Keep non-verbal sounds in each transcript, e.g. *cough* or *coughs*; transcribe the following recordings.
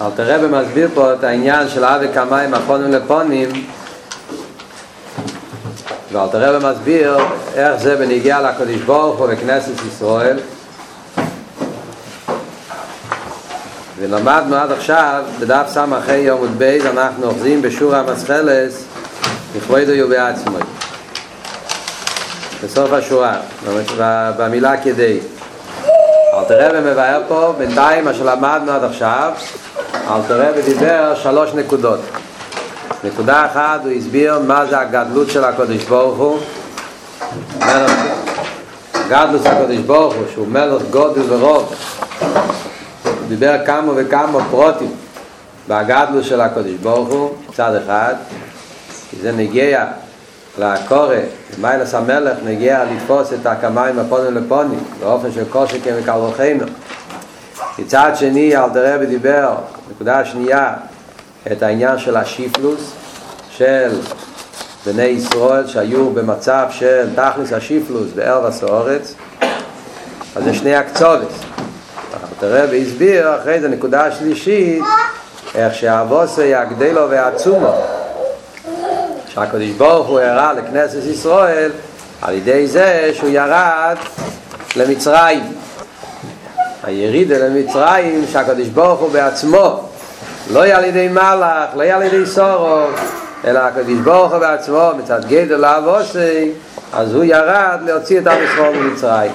אל תראה במסביר פה את העניין של אבי כמיים אחרונים לפונים ואל תראה במסביר איך זה בניגיע לקודש ברוך הוא בכנסת ישראל. ולמדנו עד עכשיו בדף סמכי יום ובייז אנחנו אוחזים בשור המסחלס לכבודו ובעצמו בסוף השורה במילה כדי אל תראה ומבאר פה בינתיים מה שלמדנו עד עכשיו אל תראה ודיבר שלוש נקודות. נקודה אחת הוא הסביר מה זה הגדלות של הקודש ברוך הוא. גדלות הקודש ברוך הוא שהוא מלך גודל ורוב. הוא דיבר כמה וכמה פרוטים בהגדלות של הקודש ברוך הוא. צד אחד כי זה נגיע לקורא, מיילס המלך נגיע לתפוס את הקמיים הפונים לפונים באופן של כל שכם וקל רוחנו מצד שני אל תראה ודיבר נקודה שנייה את העניין של השיפלוס של בני ישראל שהיו במצב של תכלס השיפלוס בערב הסעורץ אז זה שני הקצובס תראה והסביר אחרי זה נקודה השלישית איך שהאבוסי הגדלו והעצומו שהקדוש ברוך הוא הראה לכנסת ישראל על ידי זה שהוא ירד למצרים. הירידה למצרים שהקדוש ברוך הוא בעצמו לא היה על ידי מלאך, לא היה על ידי סורו אלא הקדוש ברוך הוא בעצמו מצד גדל לאבוסי אז הוא ירד להוציא את עם ישראל ממצרים.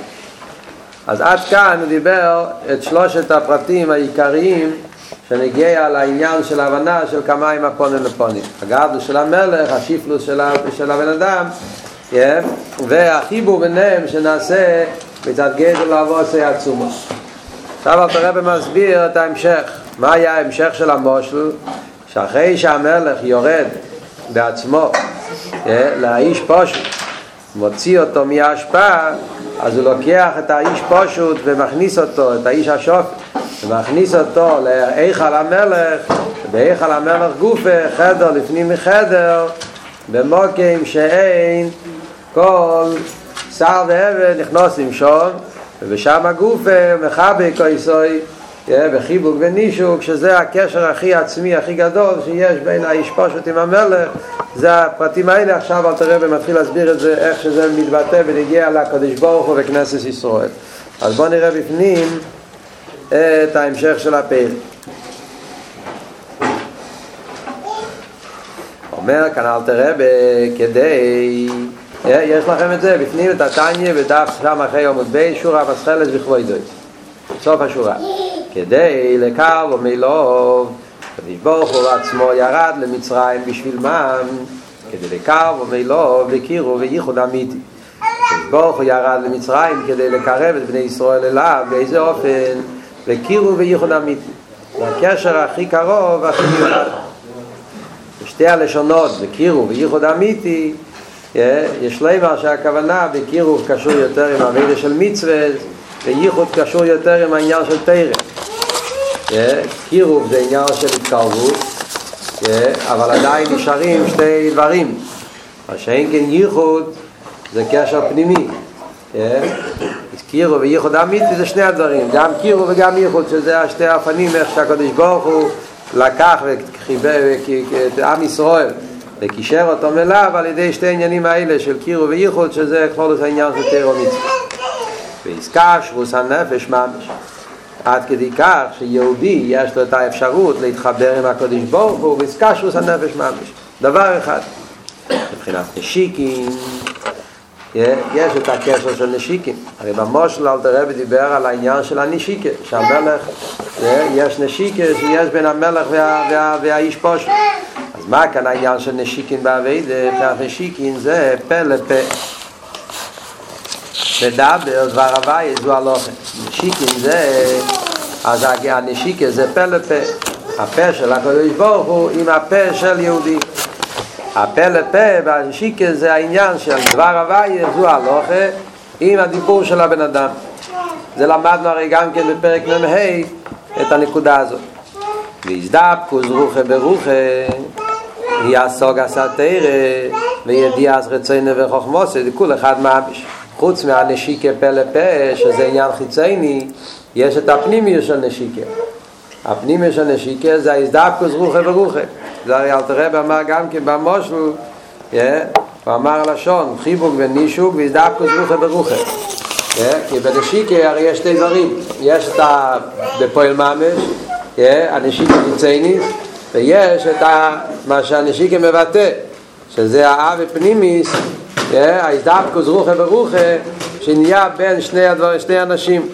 אז עד כאן הוא דיבר את שלושת הפרטים העיקריים שנגיע לעניין של ההבנה של כמה עם הפונים לפונים. הגדלו של המלך, השיפלוס של, של הבן אדם yeah, והחיבור ביניהם שנעשה מצד גדל לאבוסי עצומו. עכשיו אתה רב מסביר את ההמשך. מה היה ההמשך של המושל? שאחרי שהמלך יורד בעצמו לאיש פשוט מוציא אותו מההשפעה אז הוא לוקח את האיש פשוט ומכניס אותו, את האיש השופט ומכניס אותו לאיכל המלך באיכל המלך גופה, חדר לפנים מחדר במוקים שאין כל שר ועבד נכנוס למשון ובשם הגופה מחבק איסוי בחיבוק ונישוק שזה הקשר הכי עצמי הכי גדול שיש בין האיש פשוט עם המלך. זה הפרטים האלה. עכשיו אל תראה ומתחיל להסביר את זה איך שזה מתבטא ונגיע לקדוש ברוך הוא וכנסת ישראל. אז בואו נראה בפנים את ההמשך של הפרק אומר כאן אל תראה כדי יש לכם את זה בפנים את שם אחרי יום עוד שורה מסחלת בכבוי דוי. סוף השורה. כדי לקר ומילוב קדיש ברוך הוא עצמו ירד למצרים בשביל מן. כדי לקר ומילוב וקירו וייחוד אמיתי קדיש ברוך הוא ירד למצרים כדי לקרב את בני ישראל אליו באיזה אופן וקירו וייחוד אמיתי. והקשר הכי קרוב הכי מיוחד. בשתי הלשונות וקירו וייחוד אמיתי יש לומר שהכוונה בקירוב קשור יותר עם המידע של מצווה וייחוד קשור יותר עם העניין של תרם קירוב זה עניין של התקרבות אבל עדיין נשארים שתי דברים. מה שאין כן ייחוד זה קשר פנימי קירוב וייחוד אמיתי זה שני הדברים גם קירוב וגם ייחוד שזה השתי הפנים איך שהקדוש ברוך הוא לקח וחיבר את עם ישראל וקישר אותו מלאב על ידי שתי עניינים האלה של קירו וייחוד שזה כל זה העניין של תירו מצווה ועסקה שרוס הנפש ממש. עד כדי כך שיהודי יש לו את האפשרות להתחבר עם הקודש ברוך הוא ועסקה שרוס הנפש ממש. דבר אחד. מבחינת נשיקים יש את הקשר של נשיקים הרי במושל אל תראה ודיבר על העניין של הנשיקה שהמלך יש נשיקה שיש בין המלך וה, וה, והאיש פושט אז מה כאן העניין של נשיקין בעבידה? מבחינת נשיקין זה פה לפה מדבר דבר הווי זו הלוכת נשיקין זה אז הנשיקה זה פה לפה הפה של הקדוש ברוך הוא עם הפה של יהודי הפה לפה והנשיקה זה העניין של דבר הווי זו הלוכה עם הדיבור של הבן אדם. זה למדנו הרי גם כן בפרק מ"ה את הנקודה הזאת. ויזדבקו זרוחה ברוחה עשה תרא וידיעס רצוינו וחוכמוסי זה כול אחד מהביש. חוץ מהנשיקה פה לפה שזה עניין חיצייני יש את הפנימיות של נשיקה. הפנימי של נשיקה זה ההזדבקוס רוחה ורוחה זה הרי אלתר רב אמר גם כן במושל הוא אמר לשון חיבוק ונישוק והזדבקוס רוחה ורוחה כי בנשיקה הרי יש שתי דברים. יש את בפועל ממש הנשיקה ניצייניס ויש את מה שהנשיקה מבטא שזה האב פנימיס ההזדבקוס רוחה ורוחה שנהיה בין שני, הדבר, שני אנשים.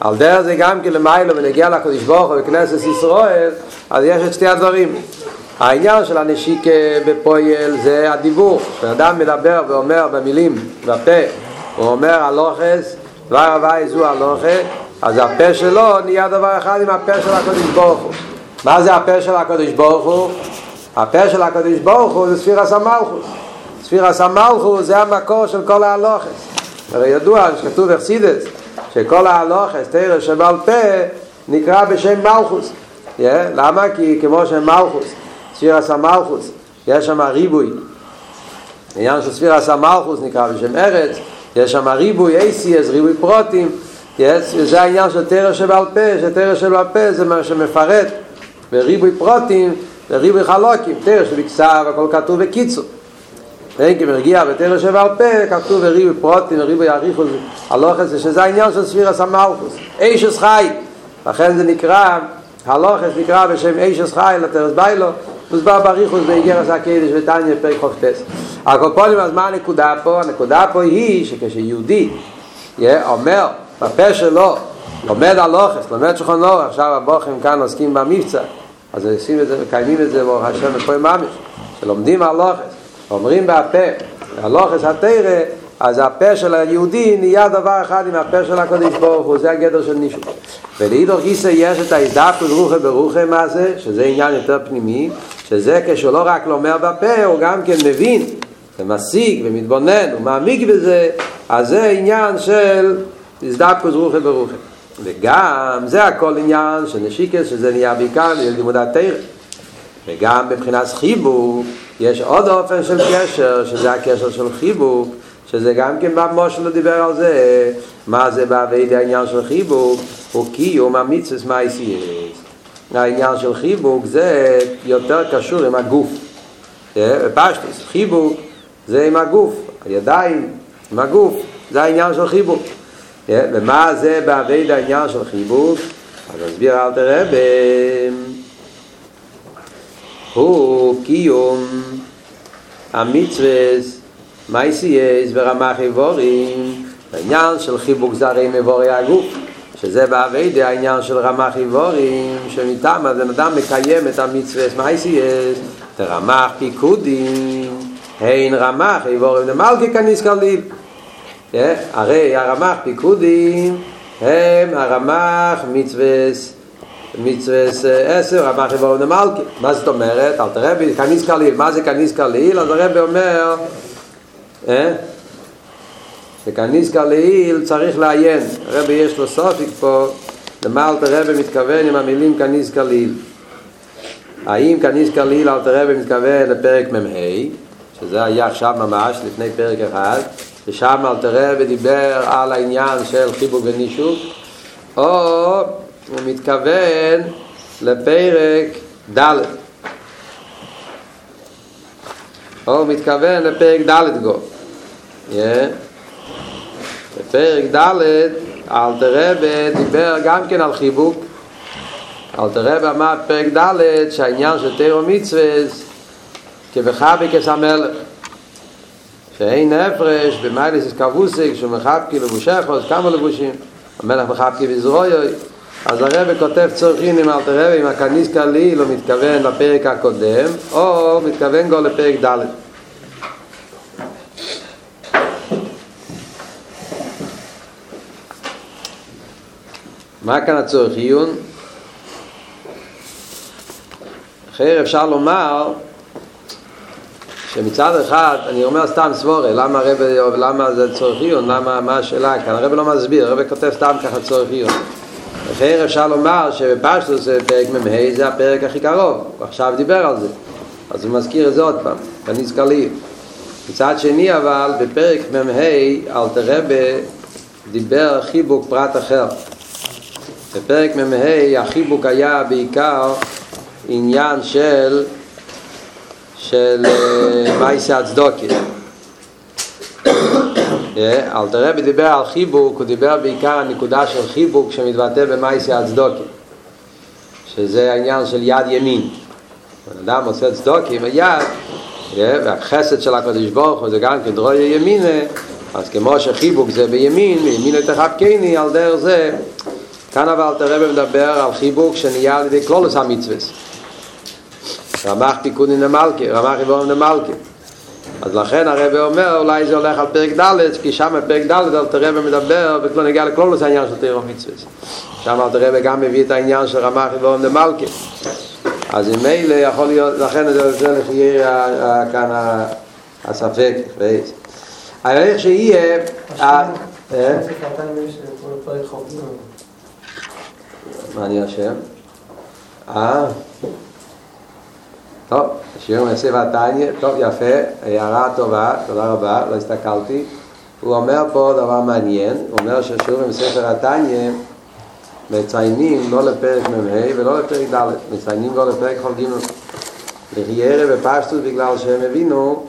על דרך זה גם כן למיילו ונגיע לקדוש ברוך הוא בכנסת ישראל אז יש את שתי הדברים העניין של הנשיק בפועל זה הדיבור כשאדם מדבר ואומר במילים בפה הוא אומר הלוחס דבר הוואי זו הלוחס אז הפה שלו נהיה דבר אחד עם הפה של הקדוש ברוך הוא מה זה הפה של הקדוש ברוך הוא? הפה של הקדוש ברוך הוא זה ספיר הסמלכוס ספיר הסמלכוס זה המקור של כל ההלוחס הרי ידוע שכתוב אכסידס שכל ההלוכס, תרא שבעל פה, נקרא בשם מלכוס. Yeah, למה? כי כמו שם מלכוס, ספירס המלכוס, יש שם ריבוי. העניין של ספירס המלכוס נקרא בשם ארץ, יש שם ריבוי אייסיאס, ריבוי פרוטים, yes, זה העניין של תרא שבעל פה, שתרא שבעל פה זה מה שמפרט, וריבוי פרוטים וריבוי חלוקים, תרא שבכסף, הכל כתוב בקיצור. כן, כי מרגיע בתרא שבע על פה, כתוב וריבו פרוטים, וריבו יאריכו, הלוחס, שזה העניין של ספירס המלכוס. אישס חי, לכן זה נקרא, הלוחס נקרא בשם אישס חי, לתרס ביילו, מוסבר בריחוס באיגרס הקדש ותניא פרק חופטס. הקופולים, אז מה הנקודה פה? הנקודה פה היא שכשיהודי אומר בפה שלו, לומד הלוחס, לומד שולחן אור, עכשיו הבוחם כאן עוסקים במבצע, אז עושים את זה, מקיימים את זה ברוך השם בכל ממש, שלומדים הלוחס. אומרים בפה, הלוחס התרא, אז הפה של היהודי נהיה דבר אחד עם הפה של הקודש ברוך הוא, זה הגדר של נישו. ולעידור גיסא יש את ההזדפקות רוחה ברוחה מה זה, שזה עניין יותר פנימי, שזה כשהוא לא רק לומר בפה, הוא גם כן מבין, ומשיג ומתבונן, הוא מעמיק בזה, אז זה עניין של הזדפקות רוחה ברוחה. וגם זה הכל עניין של נשיקס, שזה נהיה בעיקר ללימוד התרא. וגם מבחינת חיבוק, יש עוד אופן של קשר, שזה הקשר של חיבוק, שזה גם כן במושל לא דיבר על זה, מה זה בעביד העניין של חיבוק, הוא קיום המצווס מייסיאס. העניין של חיבוק זה יותר קשור עם הגוף. פשטוס, חיבוק זה עם הגוף, הידיים עם הגוף, זה העניין של חיבוק. ומה זה בעבודה העניין של חיבוק? אז נסביר אלטר רבי הוא קיום המצוות מעשיות ורמ"ח איברים העניין של חיבוק זה רמ"ח אברי הגוף שזה בעבודה העניין של רמ"ח איברים שמטעם הבן אדם מקיים את המצוות מעשיות תרמח פיקודים הן רמח איבורים למלכי כניס כליל הרי הרמח פיקודים הם הרמח מצווס מצווס עשר, רמח יבואו נמלכי. מה זאת אומרת? אל תראה בי, כניס קליל. מה זה כניס קליל? אז הרב אומר, שכניס קליל צריך לעיין. הרב יש לו סופיק פה, למה אל תראה מתכוון עם המילים כניס קליל. האם כניס קליל אל תראה מתכוון לפרק מ"ה, שזה היה עכשיו ממש, לפני פרק אחד, ושם אל תראה ודיבר על העניין של חיבוק ונישוק, או הוא מתכוון לפרק ד' או הוא מתכוון לפרק ד' גו בפרק ד' אלתרבה דיבר גם כן על חיבוק. אלתרבה אמר בפרק ד' שהעניין של תירו מצווה כבחבי כסמלך שאין הפרש במייליס כבוסק שמחבקי לבושך כמה לבושים? המלך מחבקי בזרויוי אז הרב כותב צורכים עם אלתר רב עם הכניס קליל הוא מתכוון לפרק הקודם או מתכוון גם לפרק ד' מה כאן הצורך עיון? אחר אפשר לומר שמצד אחד, אני אומר סתם סבורה, למה הרב, למה זה צורך עיון, למה, מה השאלה כאן, הרב לא מסביר, הרב כותב סתם ככה צורך עיון אחר אפשר לומר שבפשטוס פרק מ"ה זה הפרק הכי קרוב, הוא עכשיו דיבר על זה, אז הוא מזכיר את זה עוד פעם, כניס קליל. מצד שני אבל, בפרק מ"ה אלתר רבה דיבר חיבוק פרט אחר. בפרק מ"ה החיבוק היה בעיקר עניין של של מייסה הצדוקי. אלתר רבי דיבר על חיבוק, הוא דיבר בעיקר על נקודה של חיבוק שמתבטא במייסה הצדוקי שזה העניין של יד ימין. בן אדם עושה צדוקי עם היד והחסד של הקדוש ברוך הוא זה גם כן דרוי ימינה אז כמו שחיבוק זה בימין, ימין תחבקני, על דרך זה כאן אבל תראה מדבר על חיבוק שנהיה על ידי כלולוס המצווס. רמח פיקודין למלכה, רמח איבורם למלכה אז לכן הרב אומר אולי זה הולך על פרק ד' כי שם פרק ד' אל תראה מדבר וכלו נגיע לכלולוס העניין של תירום מצווס שם אל תראה גם מביא את העניין של רמח איבורם למלכה אז אם מילא יכול להיות, לכן זה לפי כאן הספק ואיזה אבל איך שיהיה... מה אני אשם? אה? טוב, שיר מעשה ועתניה, טוב, יפה, הערה טובה, תודה רבה, לא הסתכלתי. הוא אומר פה דבר מעניין, הוא אומר ששיעורים בספר התניא מציינים לא לפרק מ"ה ולא לפרק ד', מציינים לא לפרק ח"ג. לחיירה ופשטות בגלל שהם הבינו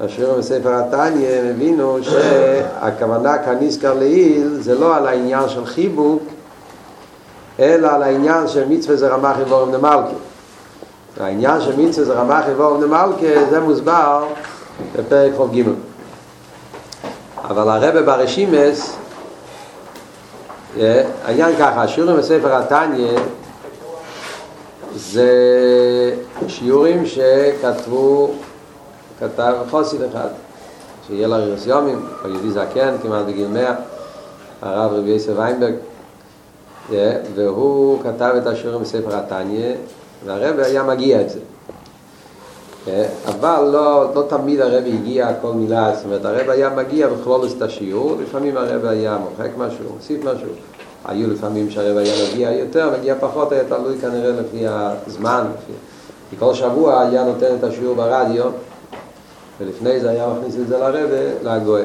השיעור בספר התניא הם הבינו שהכוונה כאן נזכר לעיל זה לא על העניין של חיבוק אלא על העניין של מצווה זה רמח איבורם דמלכה העניין של מצווה זה רמח איבורם דמלכה זה מוסבר בפרק חוב ג' אבל הרבה ברשימס העניין ככה, השיעורים בספר התניא זה שיעורים שכתבו כתב חוסיד אחד, שיהיה רירוס יומים, או יהודי זקן, כמעט בגיל מאה, הרב רבי יוסף ויינברג, והוא כתב את השיעורים בספר התניא, והרבי היה מגיע את זה. אבל לא, לא תמיד הרבי הגיע כל מילה, זאת אומרת, הרבי היה מגיע בכלול את השיעור, לפעמים הרבי היה מוחק משהו, מוסיף משהו. היו לפעמים שהרבי היה מגיע יותר, מגיע פחות, היה תלוי כנראה לפי הזמן. לפי... כי כל שבוע היה נותן את השיעור ברדיו, ולפני זה היה מכניס את זה לרבה, לגועה.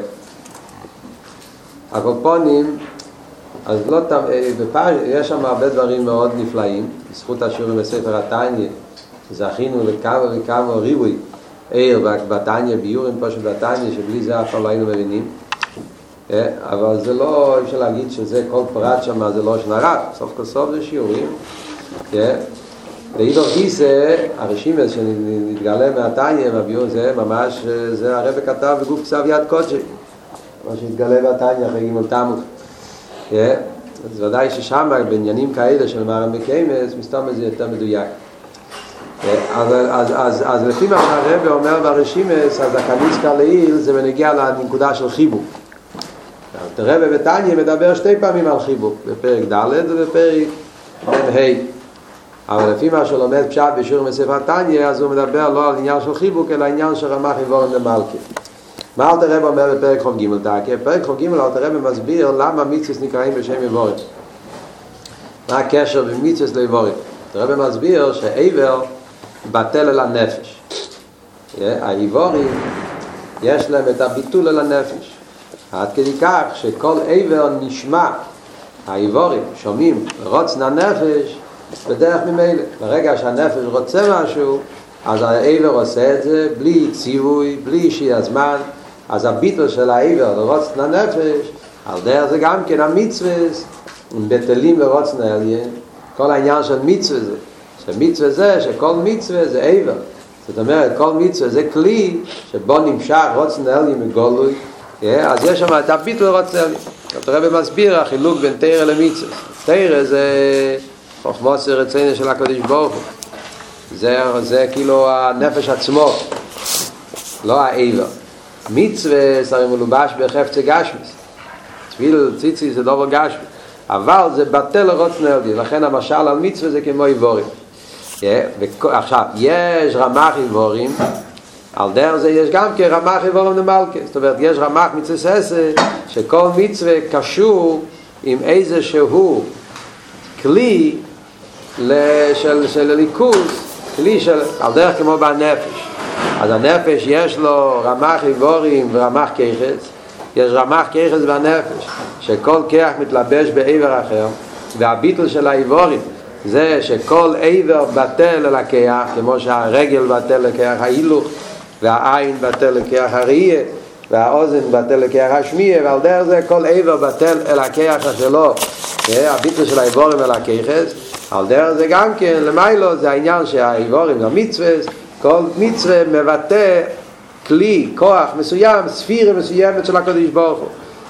הקופונים, אז לא בפער, יש שם הרבה דברים מאוד נפלאים, בזכות השיעורים בספר התניא, זכינו לכמה וכמה ריבוי עיר בתניא, ביורים פה של בתניא, שבלי זה אף פעם לא היינו מבינים. אבל זה לא, אי אפשר להגיד שזה כל פרט שם, זה לא שנרב, סוף כל סוף זה שיעורים. ואידור גיסא, הרשימס שנתגלה מהתניא, מהביור זה ממש, זה הרב כתב בגוף כסב יד קודשי, מה שהתגלה מהתניא אחרי גימול תמות. אז ודאי ששם בעניינים כאלה של מרם בקיימס, מסתום זה יותר מדויק. אז, אז, אז, אז לפי מה שהרב אומר ברשימס, אז הקניסקה לעיל זה בנגיע לנקודה של חיבוק. הרב בתניא מדבר שתי פעמים על חיבוק, בפרק ד' ובפרק מ"ה. אבל לפי מה שלומד פשט בשיעור מספר תניא, אז הוא מדבר לא על עניין של חיבוק, אלא עניין של רמח איבורן למלכה. מה אלתר רב אומר בפרק חוב ג' תקי? בפרק חוב ג' אלתר רב מסביר למה מיצוס נקראים בשם איבורן. מה הקשר בין מיצוס לאיבורן? אלתר רב מסביר שאיבר בטל אל הנפש. האיבורים יש להם את הביטול אל הנפש. עד כדי כך שכל איבר נשמע, האיבורים שומעים רוצן הנפש, בדרך ממילא. ברגע שהנפש רוצה משהו, אז העבר עושה את זה בלי ציווי, בלי שיהיה זמן. אז הביטל של העבר לרוצן הנפש, על דרך זה גם כן המצווה, בטלים לרוצן העליין. כל העניין של מצווה זה, שמצווה זה, שכל מצווה זה עבר. זאת אומרת, כל מצווה זה כלי שבו נמשך רוצן העליין מגולוי, אז יש שם את הביטל לרוצן העליין. אתה רואה במסביר החילוק בין תרא למצווה. תרא זה... חוכמות זה רצינו של הקדוש ברוך הוא זה, זה כאילו הנפש עצמו לא העבר מצווה זה מלובש בחפצי גשמיס. תפיל ציצי זה דובר גשמיס אבל זה בטל לרוץ נרדי לכן המשל על מצווה זה כמו איבורים. yeah, עכשיו יש רמח איבורים על דרך זה יש גם כן רמח איבורים למלכה. זאת אומרת יש רמח מצווה ססה שכל מצווה קשור עם איזה שהוא כלי של, של הליכוז, כלי של, על דרך כמו בנפש. אז הנפש יש לו רמח איבורים ורמח כיחס, יש רמח כיחס בנפש, שכל כיח מתלבש בעבר אחר, והביטל של האיבורים זה שכל עבר בטל אל הכיח, כמו שהרגל בטל לכיח ההילוך והעין בטל לכיח הראייה והאוזן בטל לכיח השמיעה ועל דרך זה כל עבר בטל אל הכיח השלו הביטל של האיבורים אל הכיחס. על דרך זה גם כן למיילו זה העניין שהאיבורים המצווה כל מצווה מבטא כלי, כוח מסוים, ספירה מסוימת של הקדוש ברוך הוא.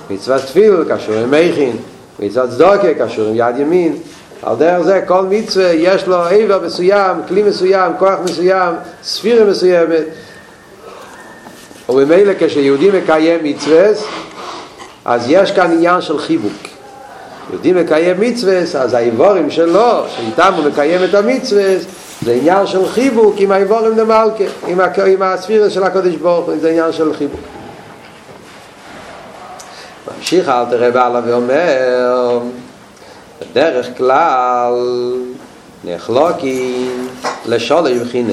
מצוות תפיל קשור עם מכין מצוות צדוקה קשור עם יד ימין. על דרך זה כל מצווה יש לו עבר מסוים, כלי מסוים, כוח מסוים, ספירה מסוימת. ובמילא כשיהודי מקיים מצווה אז יש כאן עניין של חיבוק. יהודי מקיים מצווה אז האיבורים שלו שאיתם הוא מקיים את המצווה זה עניין של חיבוק עם האיבורים דמלכה עם, עם הספירה של הקודש ברוך זה עניין של חיבוק. ממשיך אל תראה בעלה ואומר בדרך כלל נחלוקים לשולש בחינס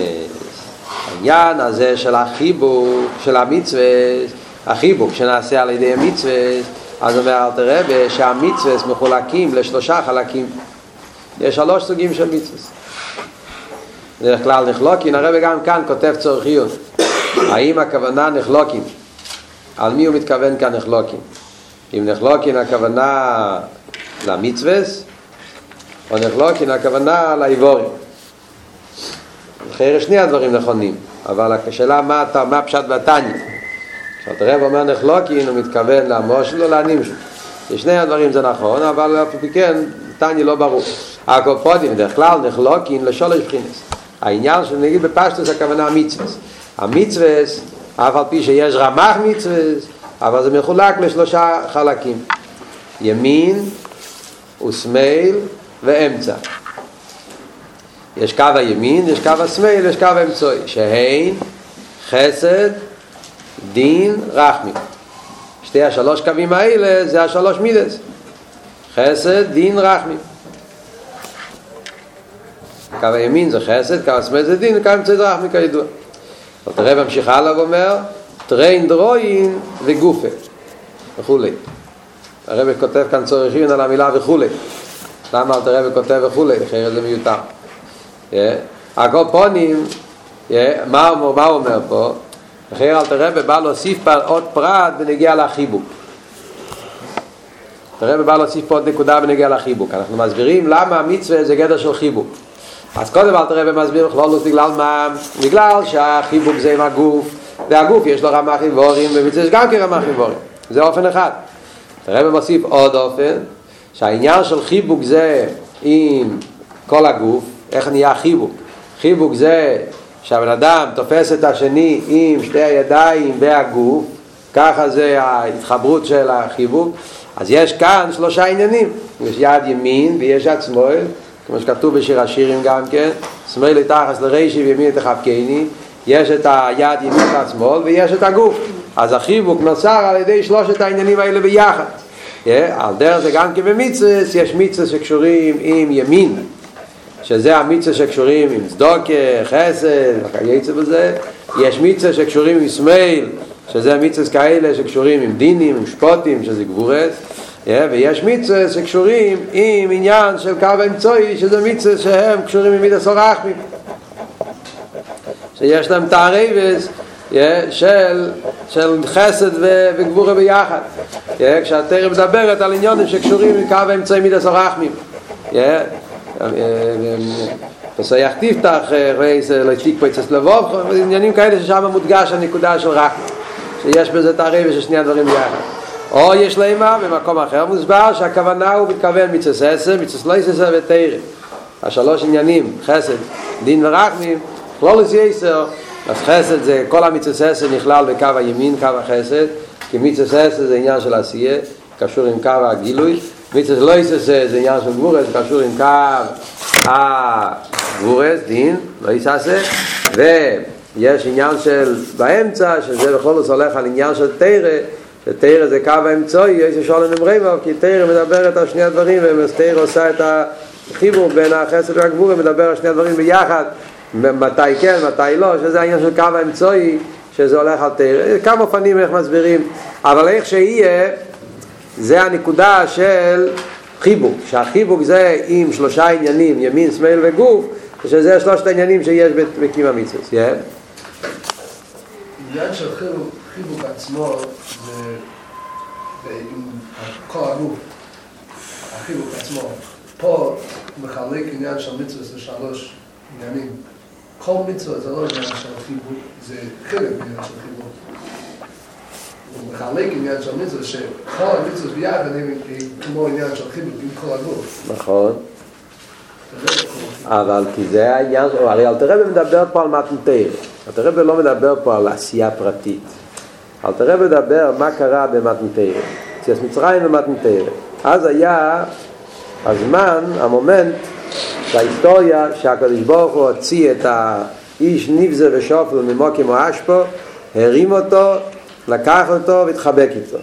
העניין הזה של החיבוק של המצווה החיבוק שנעשה על ידי המצווה אז אומר אל תראה שהמצווה מחולקים לשלושה חלקים. יש שלוש סוגים של מצווה בדרך כלל נחלוקים, הרב גם כאן כותב צורכיות. *coughs* האם הכוונה נחלוקים על מי הוא מתכוון כאן נחלוקים אם נחלוקין הכוונה למצווס או נחלוקין הכוונה לאיבורים. אחרי שני הדברים נכונים אבל השאלה מה, מה פשט בתניא? כשאת הרב אומר נחלוקין הוא מתכוון למושל או לאנימשל שני הדברים זה נכון אבל אף כן תניא לא ברור. הקופודים בדרך כלל נחלוקין לשולש בחינס העניין של נגיד בפשטוס הכוונה המצווס. המצווס אף על פי שיש רמח מצווס אבל זה מחולק לשלושה חלקים. ימין ושמאל ואמצע. יש קו הימין, יש קו השמאל, יש קו האמצעי שהן חסד, דין, רחמי שתי השלוש קווים האלה זה השלוש מידס. חסד, דין, רחמי קו הימין זה חסד, קו השמאל זה דין, קו האמצעי זה רחמי כידוע. תראה ממשיך הלאה ואומר טריין דרוין וגופה וכולי. הרב כותב כאן צורכין על המילה וכולי. למה אל תראה וכותב וכולי? אחרת זה מיותר. הכל פונים מה הוא אומר פה? אחר אל תראה ובא להוסיף עוד פרט ונגיע לחיבוק. תראה ובא להוסיף פה עוד נקודה ונגיע לחיבוק. אנחנו מסבירים למה המצווה זה גדר של חיבוק אז קודם אל תראה ומסביר בכללות בגלל מה? בגלל שהחיבוק זה עם הגוף והגוף יש לו רמח איבורים ומצווה יש גם כן רמח איבורים זה אופן אחד. הרב מוסיף עוד אופן שהעניין של חיבוק זה עם כל הגוף איך נהיה חיבוק? חיבוק זה שהבן אדם תופס את השני עם שתי הידיים והגוף ככה זה ההתחברות של החיבוק. אז יש כאן שלושה עניינים יש יד ימין ויש יד שמאל כמו שכתוב בשיר השירים גם כן שמאל לתחס לרישי וימין תחבקני יש את היד ימין את שמאל ויש את הגוף. אז החיבוק נוצר על ידי שלושת העניינים האלה ביחד. yeah, על דרך זה גם כבמיצס יש מיצס שקשורים עם ימין. שזה המיצס שקשורים עם צדוקה, חסד, וכייצא בזה. יש מיצס שקשורים עם שמאל שזה מיצס כאלה שקשורים עם דינים, עם שפוטים, שזה גבורס ויש מיצס שקשורים עם עניין של קו אמצעי שזה מיצס שהם קשורים עם מידס אורחמים שיש להם תערבס של, של חסד וגבורה ביחד. כשהתרם מדברת על עניונים שקשורים עם קו האמצעי מידס הרחמים פסויח תפתח, לא הספיק פה אצל לבוב, עניינים כאלה ששם מודגש הנקודה של רחמים שיש בזה תערבס של שני הדברים ביחד או יש להם במקום אחר מוסבר שהכוונה הוא מתכוון מצס עשר, מצס לא עשר ותרם השלוש עניינים, חסד, דין ורחמים כלולוס יסר, אז חסד זה, כל המצווס עשר נכלל בקו הימין, קו החסד, כי מצווס עשר זה עניין של עשייה, קשור עם קו הגילוי, מצווס לא יסר זה עניין של גבורס, קשור עם קו הגבורס, דין, לא יסר ויש עניין של באמצע, שזה בכל זאת הולך על עניין של תרא, שתרא זה קו האמצעי, יש שואל נמרי בו, כי תרא מדברת על שני הדברים, ותרא עושה את החיבור בין החסד והגבור, מדבר על שני הדברים ביחד, מתי כן, מתי לא, שזה העניין של קו האמצעי, שזה הולך על תרא, כמה אופנים איך מסבירים, אבל איך שיהיה, זה הנקודה של חיבוק, שהחיבוק זה עם שלושה עניינים, ימין, שמאל וגוף, שזה שלושת העניינים שיש בקים המצווה. Yeah. עניין של חיבוק, חיבוק עצמו זה כל הגוף, החיבוק עצמו. פה מחלק עניין של מצווה לשלוש עניינים. כל מצווה זה לא עניין של חיבוק, זה חלק מעניין של חיבוק. הוא מחלק עניין של מצווה, שכל המצווה ביחד הם כמו עניין של חיבוק עם כל הגוף. נכון. אבל כי זה העניין, הרי אלתר רבי מדבר פה על מתנתר. אלתר רבי לא מדבר פה על עשייה פרטית. אלתר רבי מדבר מה קרה במתנתר. ציוס מצרים ומתנתר. אז היה הזמן, המומנט, בהיסטוריה שהקדוש ברוך הוא הוציא את האיש ניבזה ושופל ממוקים או אשפו, הרים אותו, לקח אותו והתחבק איתו.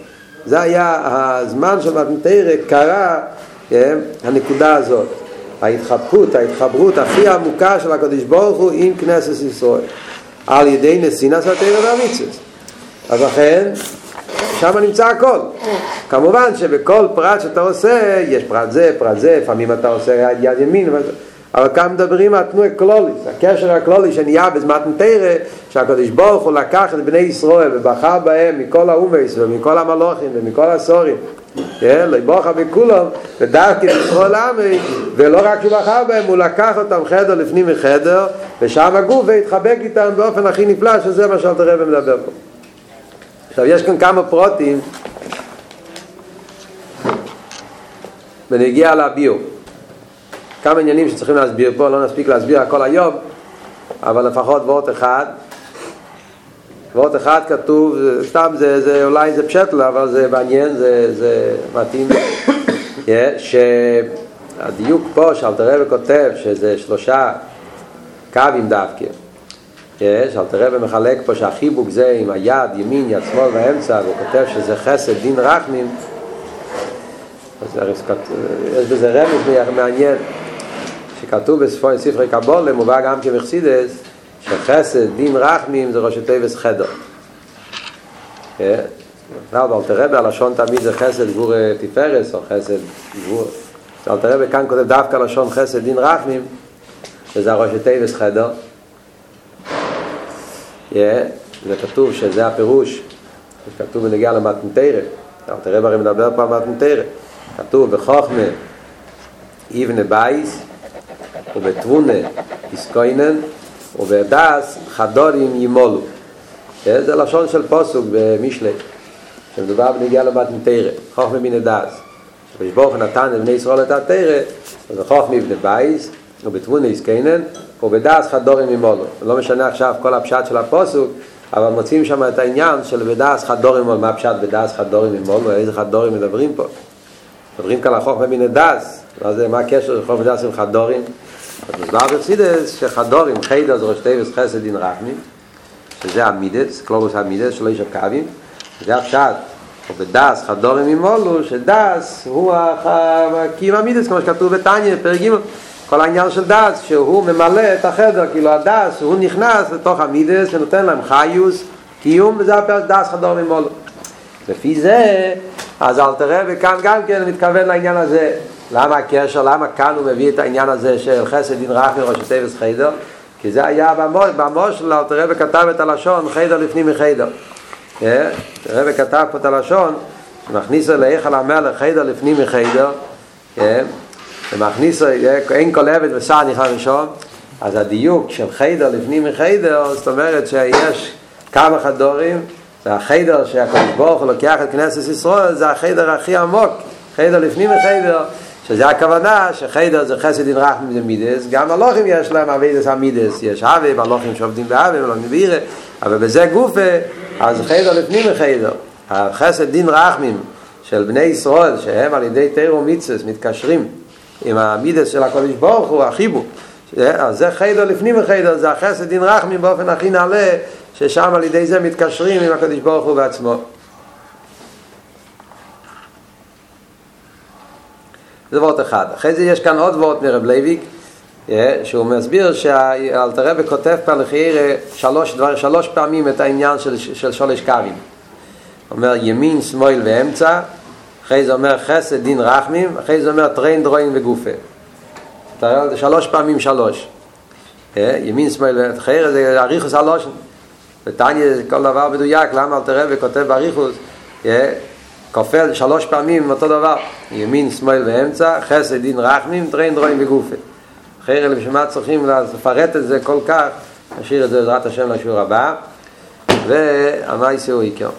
זה היה הזמן של מתנתר, קרה כן, הנקודה הזאת. ההתחבקות, ההתחברות הכי עמוקה של הקדוש ברוך הוא עם כנסת ישראל על ידי נסינס התרא והמצווה אז לכן שם נמצא הכל. כמובן שבכל פרט שאתה עושה יש פרט זה, פרט זה, לפעמים אתה עושה יד, יד ימין אבל כאן מדברים על תנועה קלוליס הקשר הקלולי שנהיה בזמן תרא שהקדוש ברוך הוא לקח את בני ישראל ובחר בהם מכל האומייס ומכל המלוכים ומכל הסורים. כן, לבוכה בכולם, ודווקא ישראל עמי, ולא רק שהוא בחר בהם, הוא לקח אותם חדר לפנים מחדר, ושם הגוף והתחבק איתם באופן הכי נפלא, שזה מה שאלת הרב מדבר פה. עכשיו, יש כאן כמה פרוטים, ונגיע לביור. כמה עניינים שצריכים להסביר פה, לא נספיק להסביר הכל היום, אבל לפחות וורט אחד. וורט אחד כתוב, סתם זה, זה אולי זה פשטל, אבל זה מעניין, זה, זה מתאים, *coughs* yeah, שהדיוק פה שאלתר רבי כותב שזה שלושה קווים דווקא, שאלתר רבי מחלק פה שהחיבוק זה עם היד, ימין, יד שמאל באמצע, והוא כותב שזה חסד דין רחמים, יש בזה רמז מעניין, שכתוב בספרי קבולה, מובא גם כמחסידס, שחסד, דין רחמים זה ראשי תיבס חדר. אבל תראה בלשון תמיד זה חסד גבור תפארס או חסד גבור. אבל תראה כאן כותב דווקא לשון חסד דין רחמים, שזה הראשי תיבס חדר. זה כתוב שזה הפירוש, שכתוב בנגיע למתנתרא. אבל תראה ברי מדבר פה על מתנתרא. כתוב בחוכמה יבנה בייס ובתבונה יסקוינן ובדס חדורים ימולו זה לשון של פוסוק במשלי שמדובר בנגיעה למתן תורה חוכמה בינה דעת שבשבוך נתן לבני ישראל את התורה אז בחוכמה יבנה בית ובתבונה יתכונן ובדעת חדרים ימלאו לא משנה עכשיו כל הפשט של הפסוק אבל מוצאים שם את העניין של בדעת חדרים ימלאו מה הפשט בדעת חדרים ימלאו איזה חדרים מדברים פה? מדברים כאן על חוכמה בינה דעת מה הקשר של חוכמה דעת עם חדרים אז מסבר בחסידות שחדרים חדר זה ראשי תיבות חסד דין רחמים שזה המידות, כללות המידות שלושה קווים. זה הפשט. ובדעת חדרים ימלאו שדעת הוא הקיום המידות כמו שכתוב בתניא פרק ג' כל העניין של דעת שהוא ממלא את החדר כאילו הדעת הוא נכנס לתוך המידות ונותן להם חיות קיום וזה דעת חדרים ימלאו. לפי זה אז אלטר רבי וכאן גם כן מתכוון לעניין הזה. למה הקשר, למה כאן הוא מביא את העניין הזה של חסד דין רחמים ראשי תיבות חדר? כי זה היה במוש, במוש של הרב כתב את הלשון חיידר לפנים מחיידר. הרב כתב פה את הלשון, מכניס להיכל המלך חיידר לפנים מחיידר, ומכניס, אין כל עבד ושר נכנס ראשון, אז הדיוק של חיידר לפנים מחיידר, זאת אומרת שיש כמה חדורים, זה החיידר שהקדוש ברוך הוא לוקח את כנסת ישראל, זה החיידר הכי עמוק, חיידר לפנים מחיידר, שזה הכוונה שחיידר זה חסד דין רחמים זה מידס, גם הלוחים יש להם אבידס המידס, יש אבי והלוחים שעובדים באבי ולוחים בירה, אבל בזה גופה, אז חיידר לפנים מחיידר, החסד דין רחמים של בני ישראל, שהם על ידי תירו מיצס מתקשרים עם המידס של הקודש ברוך הוא, החיבו, אז זה חיידר לפנים מחיידר, זה החסד דין רחמים באופן הכי נעלה, ששם על ידי זה מתקשרים עם הקודש ברוך הוא בעצמו. זה וורט אחד. אחרי זה יש כאן עוד וורט מרב לייביק, שהוא מסביר שאלטר רבי כותב פה לכאורה שלוש, דבר, שלוש פעמים את העניין של, של שלוש קווים. אומר ימין, שמאל ואמצע, אחרי זה אומר חסד דין רחמים, אחרי זה אומר תרין דרועין וגופא. שלוש פעמים שלוש. אה, ימין שמאל חייר זה אריכות הלשון. ותניא זה כל דבר מדויק, למה אלטר רבי כותב באריכות, אה, כופל שלוש פעמים אותו דבר, ימין שמאל ואמצע, חסד דין רחמים, טריין דרוין וגופה. חייר בשביל מה צריכים לפרט את זה כל כך, נשאיר את זה בעזרת השם לשיעור הבא, והמייסי הוא עיקר.